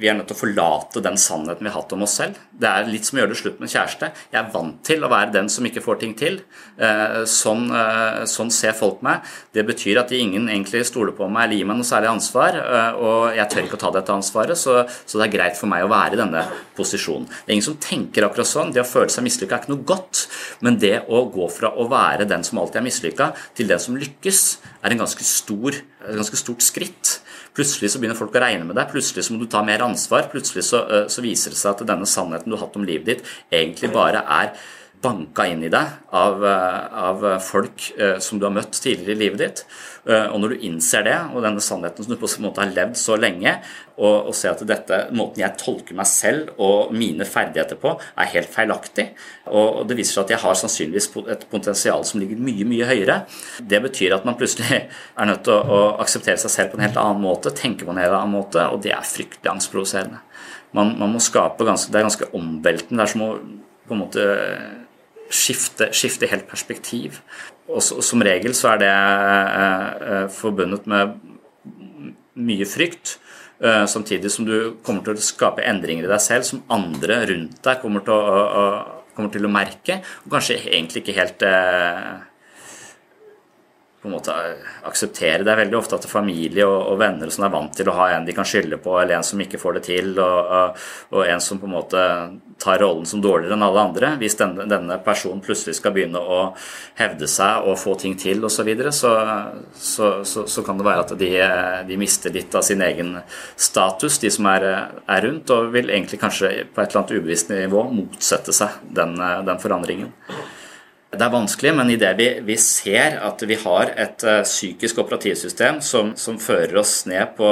vi, er nødt til å forlate den sannheten vi har hatt om oss selv. Det er litt som å gjøre det slutt med en kjæreste. Jeg er vant til å være den som ikke får ting til. Eh, sånn, eh, sånn ser folk meg. Det betyr at ingen egentlig stoler på meg eller gir meg noe særlig ansvar, og jeg tør ikke å ta dette ansvaret, så, så, det er greit for meg å være i denne posisjonen. Det er ingen som tenker akkurat sånn. Det å føle seg mislykka er ikke noe godt, men det å gå fra å være den som alltid er mislykka, til den som lykkes, er en ganske stor ganske stort skritt. Plutselig så begynner folk å regne med deg, plutselig så må du ta mer ansvar. Plutselig så, eh, så viser det seg at denne sannheten du har hatt om livet ditt, egentlig bare er banka inn i deg av, eh, av, folk eh, som du har møtt tidligere i livet ditt. Eh, og når du innser det, og denne sannheten som du på en måte har levd så lenge, og, og ser at dette, måten jeg tolker meg selv og mine ferdigheter på, er helt feilaktig, og, det viser seg at jeg har sannsynligvis et potensial som ligger mye, mye høyere, det betyr at man plutselig er nødt til å, å akseptere seg selv på en helt annen måte, tenke på en helt annen måte, og det er fryktelig angstprovoserende. Man, man, må skape ganske, Det er ganske omveltende. Det er som å på en måte skifte, skifte helt perspektiv. Og så, som regel så er det eh, eh, forbundet med mye frykt. Eh, samtidig som du kommer til å skape endringer i deg selv som andre rundt deg kommer til å, å, kommer til å merke, og kanskje egentlig ikke helt eh, på en måte akseptere. Det er veldig ofte at familie og, og venner som er vant til å ha en de kan skylde på, eller en som ikke får det til, og, og en som på en måte tar rollen som dårligere enn alle andre. Hvis denne, denne personen plutselig skal begynne å hevde seg og få ting til osv., så, videre, så, så, så, så kan det være at de, de, mister litt av sin egen status, de som er, er, rundt, og vil egentlig kanskje på et eller annet ubevisst nivå motsette seg den, den forandringen. Det er vanskelig, men idet vi, vi ser at vi har et uh, psykisk operativsystem som, som, fører oss ned på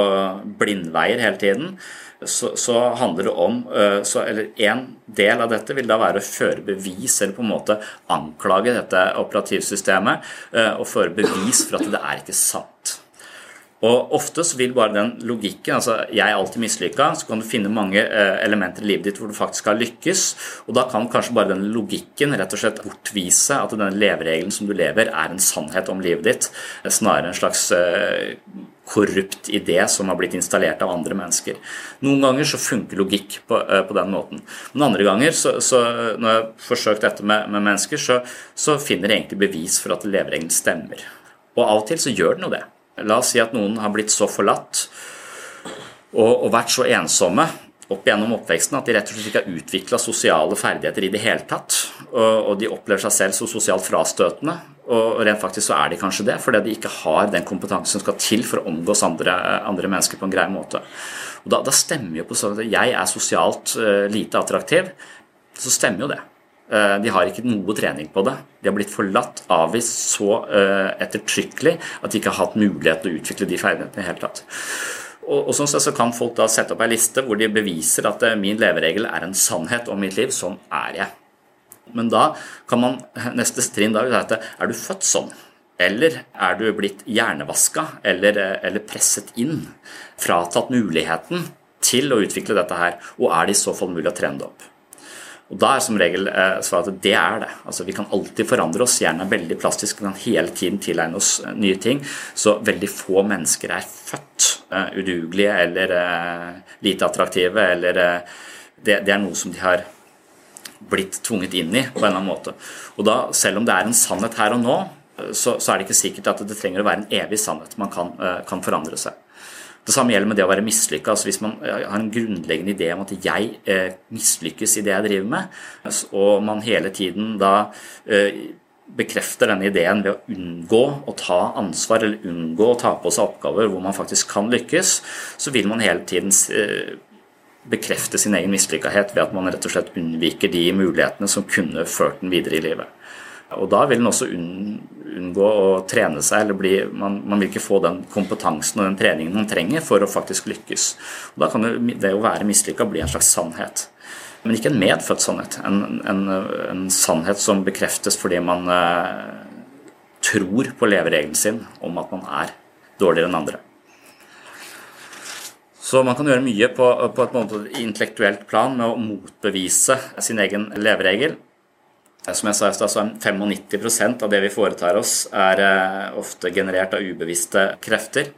blindveier hele tiden, så, så handler det om uh, så, Eller en del av dette vil da være å føre bevis, eller på en måte anklage dette operativsystemet, uh, og føre bevis for at det er ikke sant. Og ofte så vil bare den logikken altså jeg er alltid mislykka, så kan du finne mange eh, elementer i livet ditt hvor du faktisk har lykkes. Og da kan kanskje bare den logikken rett og slett bortvise at denne leveregelen som du lever, er en sannhet om livet ditt, snarere en slags eh, korrupt idé som har blitt installert av andre mennesker. Noen ganger så funker logikk på, eh, på den måten. Men andre ganger, så, så når jeg har forsøkt dette med, med mennesker, så, så finner jeg egentlig bevis for at leveregelen stemmer. Og av og til så gjør den jo det. La oss si at noen har blitt så forlatt og, og vært så ensomme opp gjennom oppveksten at de rett og slett ikke har utvikla sosiale ferdigheter i det hele tatt. Og, og de opplever seg selv som sosialt frastøtende. Og rent faktisk så er de kanskje det, fordi de ikke har den kompetansen som skal til for å omgås andre, andre mennesker på en grei måte. Og da, da stemmer jo på sånn at jeg er sosialt uh, lite attraktiv, så stemmer jo det. Eh, de har ikke noe trening på det. De har blitt forlatt, avvist så uh, ettertrykkelig at de ikke har hatt mulighet til å utvikle de ferdighetene i det hele tatt. Og, og sånn så kan folk da sette opp ei liste hvor de beviser at uh, min leveregel er en sannhet om mitt liv. Sånn er jeg. Men da kan man neste trinn da at er du født sånn? Eller er du blitt hjernevaska eller, eller presset inn? Fratatt muligheten til å utvikle dette her? Og er det i så fall mulig å trene det opp? Og da er som regel eh, svaret at det er det. Altså Vi kan alltid forandre oss. Hjernen er veldig plastisk, vi kan hele tiden tilegne oss eh, nye ting. Så veldig få mennesker er født uh, udugelige eller lite attraktive. eller det, det, er noe som de har blitt tvunget inn i på en eller annen måte. Og da, selv om det er en sannhet her og nå, så, så er det ikke sikkert at det trenger å være en evig sannhet. Man kan, kan forandre seg. Det samme gjelder med det å være mislykka. Altså hvis man har en grunnleggende idé om at jeg eh, mislykkes i det jeg driver med, og man hele tiden da eh, bekrefter denne ideen ved å unngå å ta ansvar eller unngå å ta på seg oppgaver hvor man faktisk kan lykkes, så vil man hele tiden eh, bekrefte sin egen mislykkethet ved at man rett og slett unnviker de mulighetene som kunne ført den videre i livet. Og da vil en også unngå å trene seg, eller bli, man, man, vil ikke få den kompetansen og den treningen man trenger for å faktisk lykkes. Og da kan det, det å være mislykka bli en slags sannhet. Men ikke en medfødt sannhet. En, en, en sannhet som bekreftes fordi man eh, tror på leveregelen sin om at man er dårligere enn andre. Så man kan gjøre mye på, på et intellektuelt plan med å motbevise sin egen leveregel. Som jeg sa i stad, 95% av det vi foretar oss, er eh, ofte generert av ubevisste krefter.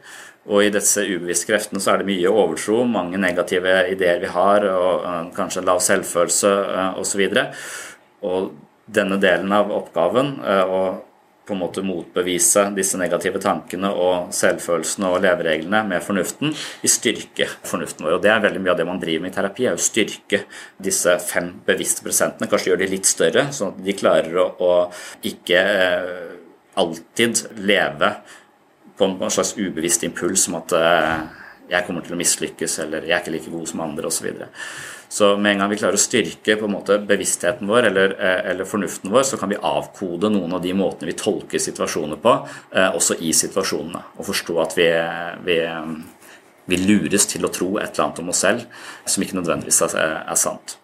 Og i disse ubevisste kreftene så er det mye overtro, mange negative ideer vi har, og eh, kanskje lav selvfølelse osv. Og, så og denne delen av oppgaven, og på en måte motbevise disse negative tankene og selvfølelsene og levereglene med fornuften, i styrke fornuften vår. Og Det er veldig mye av det man driver med i terapi, er å styrke disse fem bevisste prosentene. Kanskje gjøre de litt større, sånn at de klarer å, å ikke eh, alltid leve på en, slags ubevisst impuls om at eh, jeg kommer til å mislykkes, eller jeg er ikke like god som andre, osv. Så med en gang vi klarer å styrke på en måte bevisstheten vår eller, eh, eller, fornuften vår, så kan vi avkode noen av de måtene vi tolker situasjoner på, eh, også i situasjonene. Og forstå at vi, vi, vi, lures til å tro et eller annet om oss selv som ikke nødvendigvis er, er sant.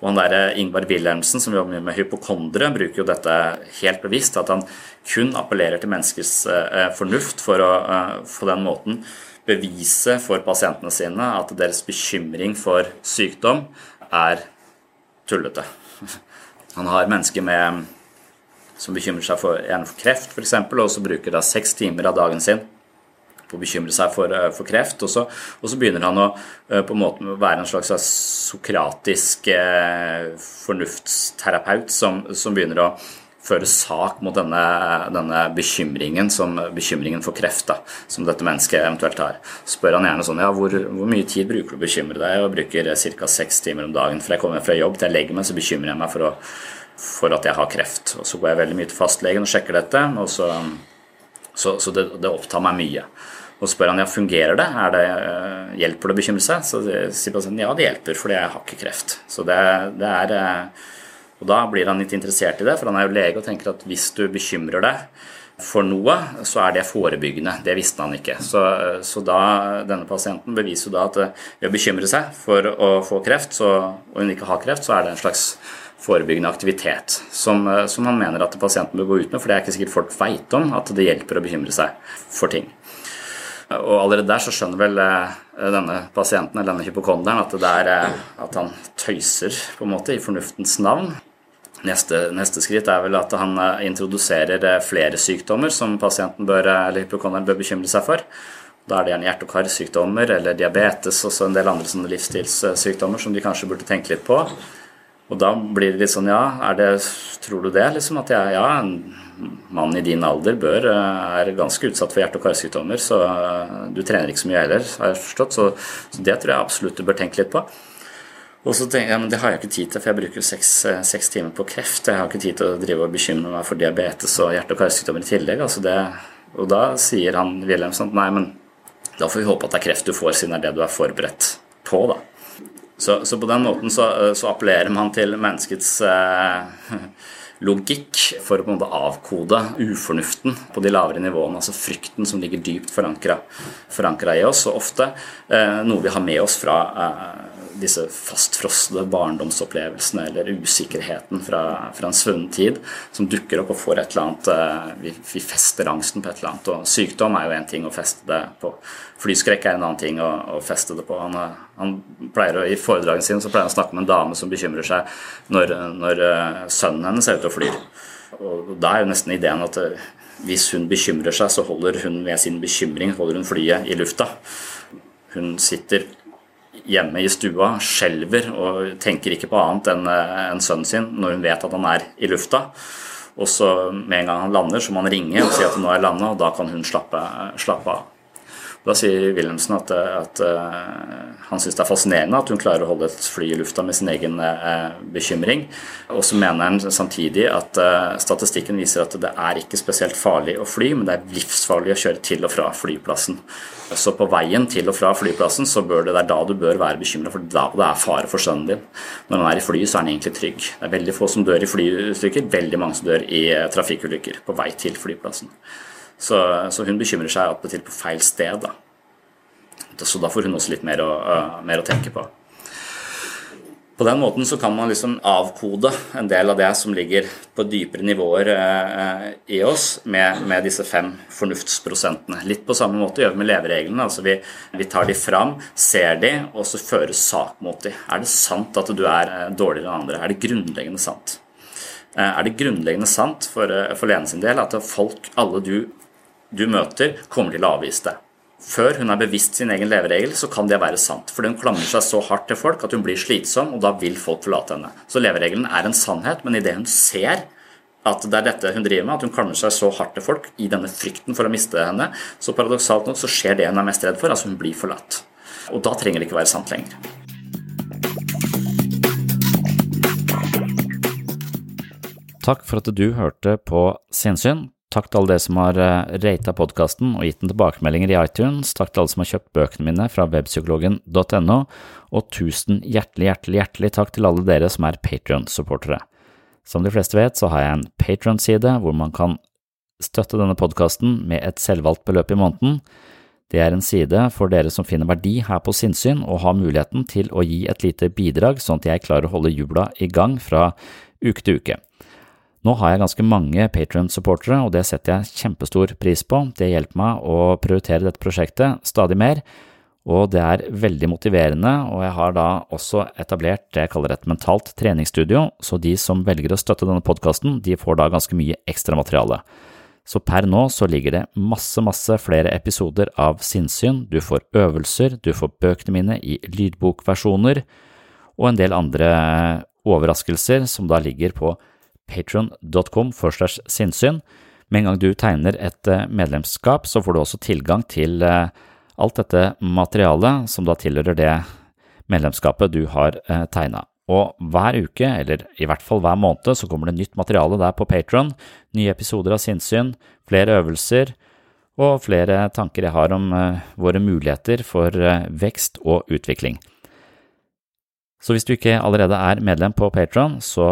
Og han der eh, Ingvar Wilhelmsen, som jobber mye med hypokondere, bruker jo dette helt bevisst, at han kun appellerer til menneskers fornuft for å på den måten bevise for pasientene sine at deres bekymring for sykdom er tullete. Han har mennesker med, som bekymrer seg for, for kreft, f.eks., og så bruker da seks timer av dagen sin på å bekymre seg for, eh, for kreft. Og så, og så, begynner han å eh, på en måte være en slags sokratisk eh, fornuftsterapeut som, som begynner å føre sak mot denne, denne bekymringen som bekymringen for kreft da, som dette mennesket eventuelt har. spør han gjerne sånn ja, hvor, hvor mye tid bruker du å bekymre deg? Jeg bruker ca. seks timer om dagen. For jeg kommer fra jobb til jeg legger meg, så bekymrer jeg meg for, å, for, at jeg har kreft. Og så går jeg veldig mye til fastlegen og sjekker dette, og så, så, så det, det, opptar meg mye. Og spør han ja, fungerer det, det eh, hjelper det å bekymre seg? Så sier pasienten ja, det hjelper, fordi jeg har ikke kreft. Så det, det er eh, og Da blir han litt interessert i det, for han er jo lege og tenker at hvis du bekymrer deg for noe, så er det forebyggende. Det visste han ikke. Så, så da, denne pasienten beviser jo da at ved å bekymre seg for å få kreft, så, og hun ikke har kreft, så er det en slags forebyggende aktivitet som, som han mener at pasienten bør gå ut med, for det er ikke sikkert folk veit om at det hjelper å bekymre seg for ting. Og allerede der så skjønner vel eh, denne pasienten eller denne hypokonderen at, er, eh, at han tøyser på en måte i fornuftens navn. Neste, neste, skritt er vel at han eh, introduserer eh, flere sykdommer som pasienten bør, eh, eller hypokonderen bør bekymre seg for. Da er det gjerne hjerte- og karsykdommer eller diabetes og en del andre livsstilssykdommer som de kanskje burde tenke litt på. Og da blir det litt sånn ja, det, tror du det? Liksom at jeg, ja, en mann i din alder bør er ganske utsatt for hjerte- og karsykdommer, så du trener ikke så mye heller, har jeg forstått. Så, så det tror jeg absolutt du bør tenke litt på. Og så tenker jeg men det har jeg ikke tid til, for jeg bruker seks, eh, seks, timer på kreft. Jeg har ikke tid til å drive og bekymre meg for diabetes og hjerte- og karsykdommer i tillegg. Altså det, og da sier han Wilhelmsen at nei, men da får vi håpe at det er kreft du får, siden det er det du er forberedt på. da. Så, så på den måten så, så, appellerer man til menneskets eh, logikk for å på en måte avkode ufornuften på de lavere nivåene, altså frykten som ligger dypt forankra i oss, og ofte eh, noe vi har med oss fra eh, disse fastfrosne barndomsopplevelsene eller usikkerheten fra, fra en svunnen tid som dukker opp og får et eller annet eh, vi, vi, fester angsten på et eller annet. Og sykdom er jo én ting å feste det på. Flyskrekk er en annen ting å, å feste det på. Han, han pleier å, I foredragene sine så pleier han å snakke om en dame som bekymrer seg når, når eh, sønnen hennes er ute og flyr. Og da er jo nesten ideen at hvis hun bekymrer seg, så holder hun ved sin bekymring holder hun flyet i lufta. Hun sitter hjemme i stua, skjelver og tenker ikke på annet enn en sønnen sin når hun vet at han er i lufta. Og så med en gang han lander, så må han ringe og si at nå er jeg landa, og da kan hun slappe, slappe av. Da sier Wilhelmsen at, at uh, han syns det er fascinerende at hun klarer å holde et fly i lufta med sin egen uh, bekymring. Og så mener han samtidig at statistikken viser at det er ikke spesielt farlig å fly, men det er livsfarlig å kjøre til og fra flyplassen. Så på veien til og fra flyplassen så bør det, det er da du bør være bekymra, for da det er fare for sønnen din. Når han er i fly, så er han egentlig trygg. Det er veldig få som dør i flyulykker, veldig mange som dør i trafikkulykker på vei til flyplassen. Så, så hun bekymrer seg attpåtil på feil sted. Da. Så da får hun også litt mer å, uh, mer å, tenke på. På den måten så kan man liksom avkode en del av det som ligger på dypere nivåer uh, i oss, med, med, disse fem fornuftsprosentene. Litt på samme måte gjør vi med levereglene. altså vi, vi, tar de fram, ser de, og så fører sak mot de. Er det sant at du er dårligere enn andre? Er det grunnleggende sant? Er det grunnleggende sant for, for Lene sin del at folk, alle du du møter, kommer til å avvise det. Før hun er bevisst sin egen leveregel, så kan det være sant. For hun klamrer seg så hardt til folk at hun blir slitsom, og da vil folk forlate henne. Så leveregelen er en sannhet, men idet hun ser at det er dette hun driver med, at hun klamrer seg så hardt til folk i denne frykten for å miste henne, så paradoksalt nok så skjer det hun er mest redd for, altså hun blir forlatt. Og da trenger det ikke være sant lenger. Takk for at du hørte på Sinnssyn. Takk til alle dere som har eh, rata podkasten og gitt den tilbakemeldinger i iTunes. Takk til alle som har kjøpt bøkene mine fra webpsykologen.no. Og tusen hjertelig, hjertelig, hjertelig takk til alle dere som er Patrion-supportere. Som de fleste vet, så har jeg en Patron-side hvor man kan støtte denne podkasten med et selvvalgt beløp i måneden. Det er en side for dere som finner verdi her på sinnssyn og har muligheten til å gi et lite bidrag, sånn at jeg klarer å holde jula i gang fra uke til uke. Nå har jeg ganske mange Patron-supportere, og det setter jeg kjempestor pris på. Det hjelper meg å prioritere dette prosjektet stadig mer, og det er veldig motiverende, og jeg har da også etablert det jeg kaller et mentalt treningsstudio, så de som velger å støtte denne podkasten, de får da ganske mye ekstramateriale. Så per nå så ligger det masse, masse flere episoder av Sinnssyn, du får øvelser, du får bøkene mine i lydbokversjoner, og en del andre overraskelser som da ligger på patron.com slash sinnssyn. Med en gang du tegner et eh, medlemskap, så får du også tilgang til eh, alt dette materialet som da tilhører det medlemskapet du har eh, tegna. Og hver uke, eller i hvert fall hver måned, så kommer det nytt materiale der på Patron. Nye episoder av Sinnssyn, flere øvelser og flere tanker jeg har om våre muligheter for vekst og utvikling. Så hvis du ikke allerede er medlem på Patron, så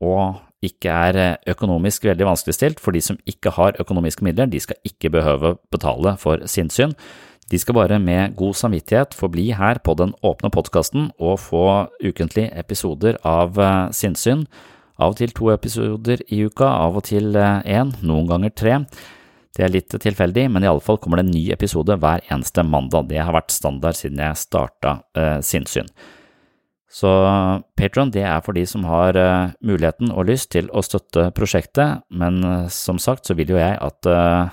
og ikke er eh, økonomisk veldig vanskeligstilt, for de som ikke har økonomiske midler, de skal ikke behøve betale for sinnssyn. De skal bare med god samvittighet få bli her på den åpne podkasten og få ukentlige episoder av eh, sinnssyn. Av og til to episoder i uka, av og til én, eh, noen ganger tre. Det er litt tilfeldig, men i alle fall kommer det en ny episode hver eneste mandag. Det har vært standard siden jeg starta eh, sinnssyn. Så Patron er for de som har uh, muligheten og lyst til å støtte prosjektet, men uh, som sagt så vil jo jeg at uh,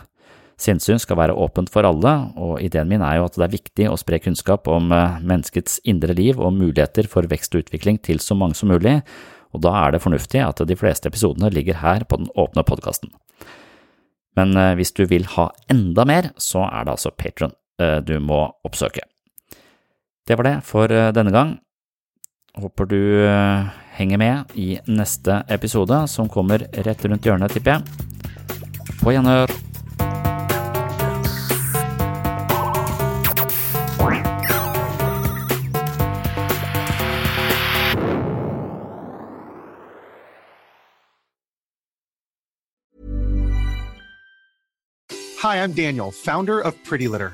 sinnssyn skal være åpent for alle, og ideen min er jo at det er viktig å spre kunnskap om menneskets indre liv og muligheter for vekst og utvikling til så mange som mulig, og da er det fornuftig at de fleste episodene ligger her på den åpne podkasten. Men hvis du vil ha enda mer, så er det altså Patron du må oppsøke. Det var det for denne gang. Håper du eh, henger med i neste episode, som kommer rett rundt hjørnet, tipper jeg. På gjenhør! Hi, I'm Daniel, founder of Pretty Litter.